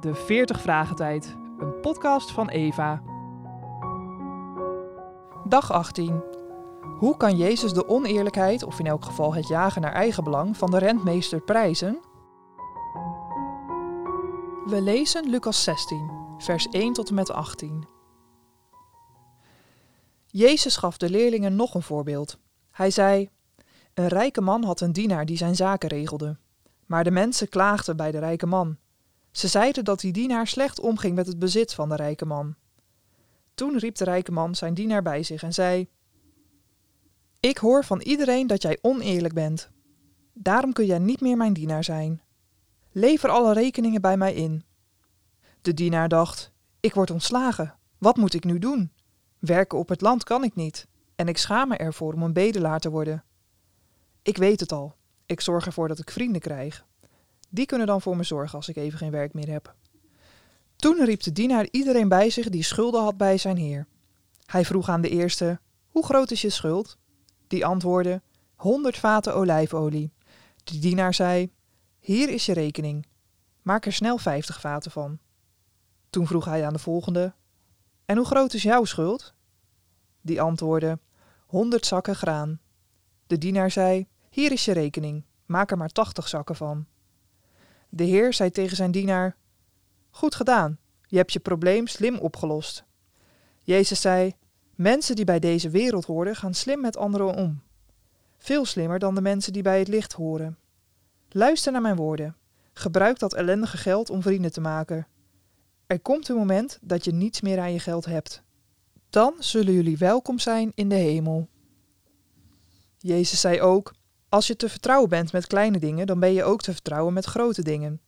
De 40 Vragen Tijd, een podcast van Eva. Dag 18. Hoe kan Jezus de oneerlijkheid, of in elk geval het jagen naar eigen belang, van de rentmeester prijzen? We lezen Lucas 16, vers 1 tot en met 18. Jezus gaf de leerlingen nog een voorbeeld. Hij zei: Een rijke man had een dienaar die zijn zaken regelde. Maar de mensen klaagden bij de rijke man. Ze zeiden dat die dienaar slecht omging met het bezit van de rijke man. Toen riep de rijke man zijn dienaar bij zich en zei: Ik hoor van iedereen dat jij oneerlijk bent. Daarom kun jij niet meer mijn dienaar zijn. Lever alle rekeningen bij mij in. De dienaar dacht: Ik word ontslagen. Wat moet ik nu doen? Werken op het land kan ik niet, en ik schaam me ervoor om een bedelaar te worden. Ik weet het al. Ik zorg ervoor dat ik vrienden krijg. Die kunnen dan voor me zorgen als ik even geen werk meer heb. Toen riep de dienaar iedereen bij zich die schulden had bij zijn heer. Hij vroeg aan de eerste: Hoe groot is je schuld? Die antwoordde: Honderd vaten olijfolie. De dienaar zei: Hier is je rekening. Maak er snel vijftig vaten van. Toen vroeg hij aan de volgende: En hoe groot is jouw schuld? Die antwoordde: Honderd zakken graan. De dienaar zei: Hier is je rekening. Maak er maar tachtig zakken van. De heer zei tegen zijn dienaar: Goed gedaan, je hebt je probleem slim opgelost. Jezus zei: Mensen die bij deze wereld horen, gaan slim met anderen om. Veel slimmer dan de mensen die bij het licht horen. Luister naar mijn woorden. Gebruik dat ellendige geld om vrienden te maken. Er komt een moment dat je niets meer aan je geld hebt. Dan zullen jullie welkom zijn in de hemel. Jezus zei ook: Als je te vertrouwen bent met kleine dingen, dan ben je ook te vertrouwen met grote dingen.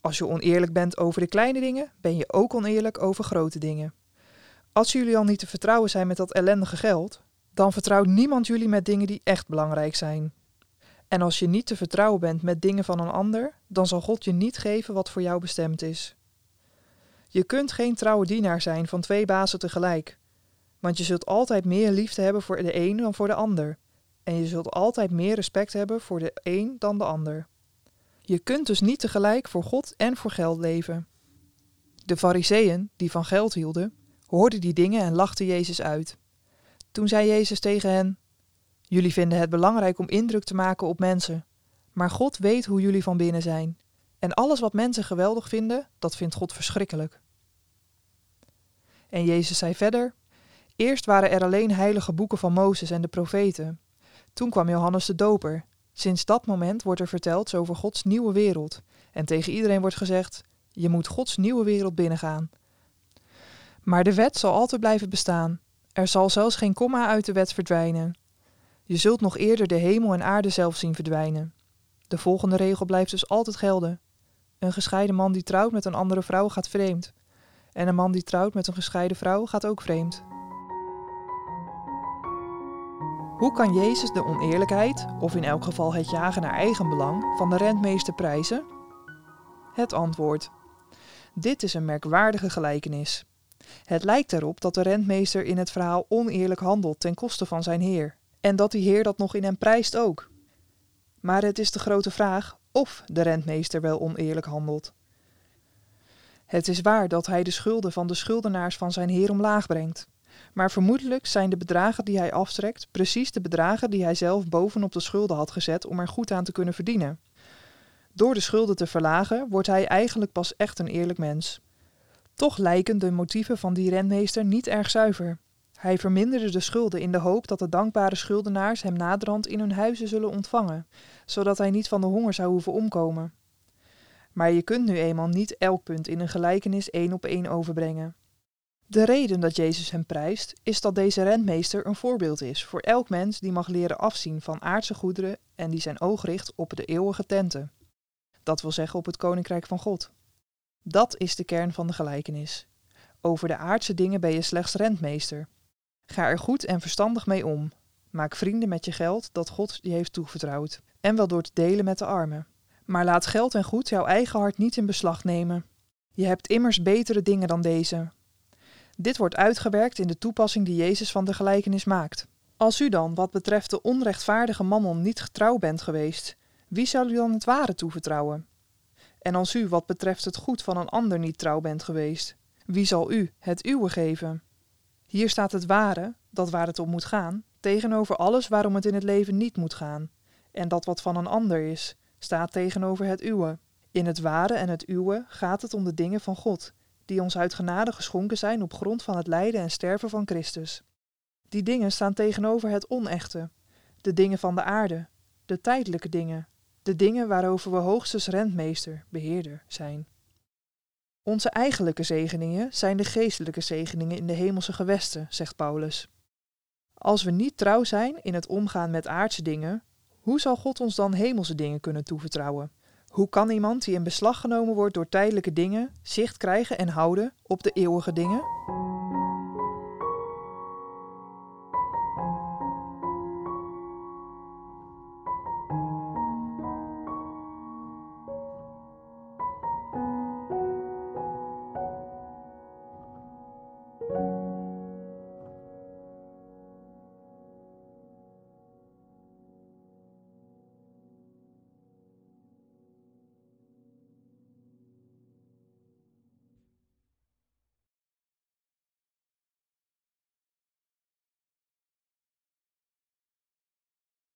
Als je oneerlijk bent over de kleine dingen, ben je ook oneerlijk over grote dingen. Als jullie al niet te vertrouwen zijn met dat ellendige geld, dan vertrouwt niemand jullie met dingen die echt belangrijk zijn. En als je niet te vertrouwen bent met dingen van een ander, dan zal God je niet geven wat voor jou bestemd is. Je kunt geen trouwe dienaar zijn van twee bazen tegelijk, want je zult altijd meer liefde hebben voor de een dan voor de ander, en je zult altijd meer respect hebben voor de een dan de ander. Je kunt dus niet tegelijk voor God en voor geld leven. De Fariseeën, die van geld hielden, hoorden die dingen en lachten Jezus uit. Toen zei Jezus tegen hen: Jullie vinden het belangrijk om indruk te maken op mensen, maar God weet hoe jullie van binnen zijn. En alles wat mensen geweldig vinden, dat vindt God verschrikkelijk. En Jezus zei verder: Eerst waren er alleen heilige boeken van Mozes en de profeten. Toen kwam Johannes de Doper. Sinds dat moment wordt er verteld over Gods nieuwe wereld. En tegen iedereen wordt gezegd: Je moet Gods nieuwe wereld binnengaan. Maar de wet zal altijd blijven bestaan. Er zal zelfs geen komma uit de wet verdwijnen. Je zult nog eerder de hemel en aarde zelf zien verdwijnen. De volgende regel blijft dus altijd gelden. Een gescheiden man die trouwt met een andere vrouw gaat vreemd. En een man die trouwt met een gescheiden vrouw gaat ook vreemd. Hoe kan Jezus de oneerlijkheid, of in elk geval het jagen naar eigen belang, van de rentmeester prijzen? Het antwoord. Dit is een merkwaardige gelijkenis. Het lijkt erop dat de rentmeester in het verhaal oneerlijk handelt ten koste van zijn heer, en dat die heer dat nog in hem prijst ook. Maar het is de grote vraag of de rentmeester wel oneerlijk handelt. Het is waar dat hij de schulden van de schuldenaars van zijn heer omlaag brengt. Maar vermoedelijk zijn de bedragen die hij aftrekt precies de bedragen die hij zelf bovenop de schulden had gezet om er goed aan te kunnen verdienen. Door de schulden te verlagen wordt hij eigenlijk pas echt een eerlijk mens. Toch lijken de motieven van die rentmeester niet erg zuiver. Hij verminderde de schulden in de hoop dat de dankbare schuldenaars hem naderhand in hun huizen zullen ontvangen, zodat hij niet van de honger zou hoeven omkomen. Maar je kunt nu eenmaal niet elk punt in een gelijkenis één op één overbrengen. De reden dat Jezus hem prijst, is dat deze rentmeester een voorbeeld is voor elk mens die mag leren afzien van aardse goederen en die zijn oog richt op de eeuwige tenten. Dat wil zeggen op het koninkrijk van God. Dat is de kern van de gelijkenis. Over de aardse dingen ben je slechts rentmeester. Ga er goed en verstandig mee om. Maak vrienden met je geld dat God je heeft toevertrouwd, en wel door te delen met de armen. Maar laat geld en goed jouw eigen hart niet in beslag nemen. Je hebt immers betere dingen dan deze. Dit wordt uitgewerkt in de toepassing die Jezus van de gelijkenis maakt. Als u dan, wat betreft de onrechtvaardige mammon, niet getrouw bent geweest, wie zal u dan het ware toevertrouwen? En als u wat betreft het goed van een ander niet trouw bent geweest, wie zal u het uwe geven? Hier staat het ware, dat waar het om moet gaan, tegenover alles waarom het in het leven niet moet gaan. En dat wat van een ander is, staat tegenover het uwe. In het ware en het uwe gaat het om de dingen van God, die ons uit genade geschonken zijn op grond van het lijden en sterven van Christus. Die dingen staan tegenover het onechte, de dingen van de aarde, de tijdelijke dingen, de dingen waarover we hoogstens rentmeester, beheerder zijn. Onze eigenlijke zegeningen zijn de geestelijke zegeningen in de hemelse gewesten, zegt Paulus. Als we niet trouw zijn in het omgaan met aardse dingen, hoe zal God ons dan hemelse dingen kunnen toevertrouwen? Hoe kan iemand die in beslag genomen wordt door tijdelijke dingen zicht krijgen en houden op de eeuwige dingen?